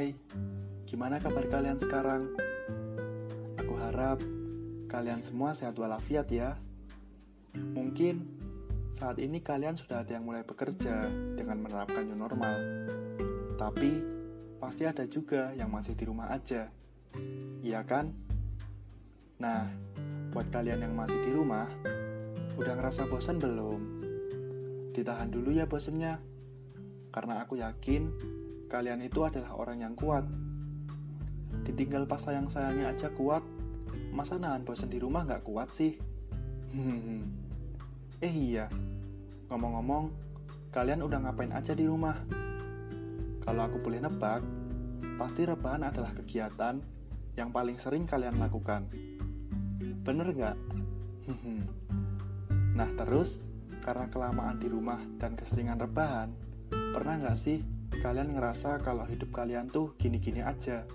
Bagaimana kabar kalian sekarang? Aku harap kalian semua sehat walafiat ya. Mungkin saat ini kalian sudah ada yang mulai bekerja dengan menerapkan new normal. Tapi pasti ada juga yang masih di rumah aja. Iya kan? Nah, buat kalian yang masih di rumah, udah ngerasa bosan belum? Ditahan dulu ya bosannya. Karena aku yakin kalian itu adalah orang yang kuat. Ditinggal pas sayang-sayangnya aja kuat masa nahan bosan di rumah nggak kuat sih? Eh iya. Ngomong-ngomong kalian udah ngapain aja di rumah? Kalau aku boleh nebak pasti rebahan adalah kegiatan yang paling sering kalian lakukan. Bener nggak? Nah terus karena kelamaan di rumah dan keseringan rebahan pernah nggak sih kalian ngerasa kalau hidup kalian tuh gini-gini aja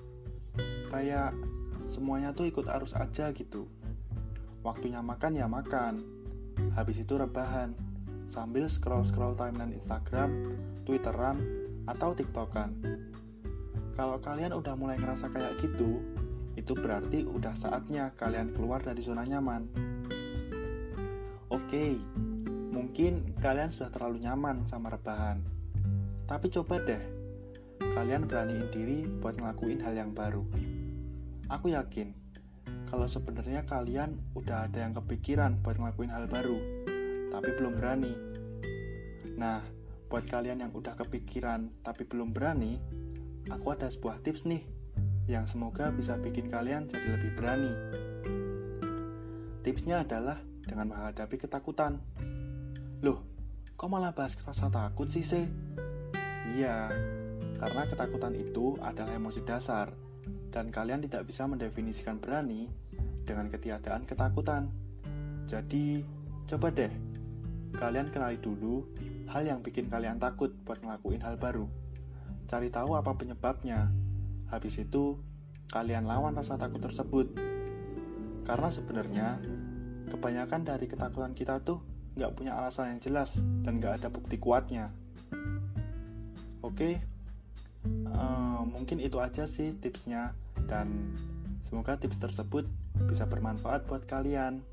kayak semuanya tuh ikut arus aja gitu waktunya makan ya makan habis itu rebahan sambil scroll-scroll timeline Instagram, Twitteran, atau TikTokan. Kalau kalian udah mulai ngerasa kayak gitu, itu berarti udah saatnya kalian keluar dari zona nyaman. Oke, mungkin kalian sudah terlalu nyaman sama rebahan. Tapi coba deh, kalian beraniin diri buat ngelakuin hal yang baru. Aku yakin, kalau sebenarnya kalian udah ada yang kepikiran buat ngelakuin hal baru, tapi belum berani. Nah, buat kalian yang udah kepikiran tapi belum berani, aku ada sebuah tips nih yang semoga bisa bikin kalian jadi lebih berani. Tipsnya adalah dengan menghadapi ketakutan. Loh, kok malah bahas rasa takut sih, sih? Iya, karena ketakutan itu adalah emosi dasar dan kalian tidak bisa mendefinisikan berani dengan ketiadaan ketakutan. Jadi, coba deh, kalian kenali dulu hal yang bikin kalian takut buat ngelakuin hal baru. Cari tahu apa penyebabnya. Habis itu, kalian lawan rasa takut tersebut. Karena sebenarnya, kebanyakan dari ketakutan kita tuh nggak punya alasan yang jelas dan nggak ada bukti kuatnya. Oke, uh, mungkin itu aja sih tipsnya dan semoga tips tersebut bisa bermanfaat buat kalian.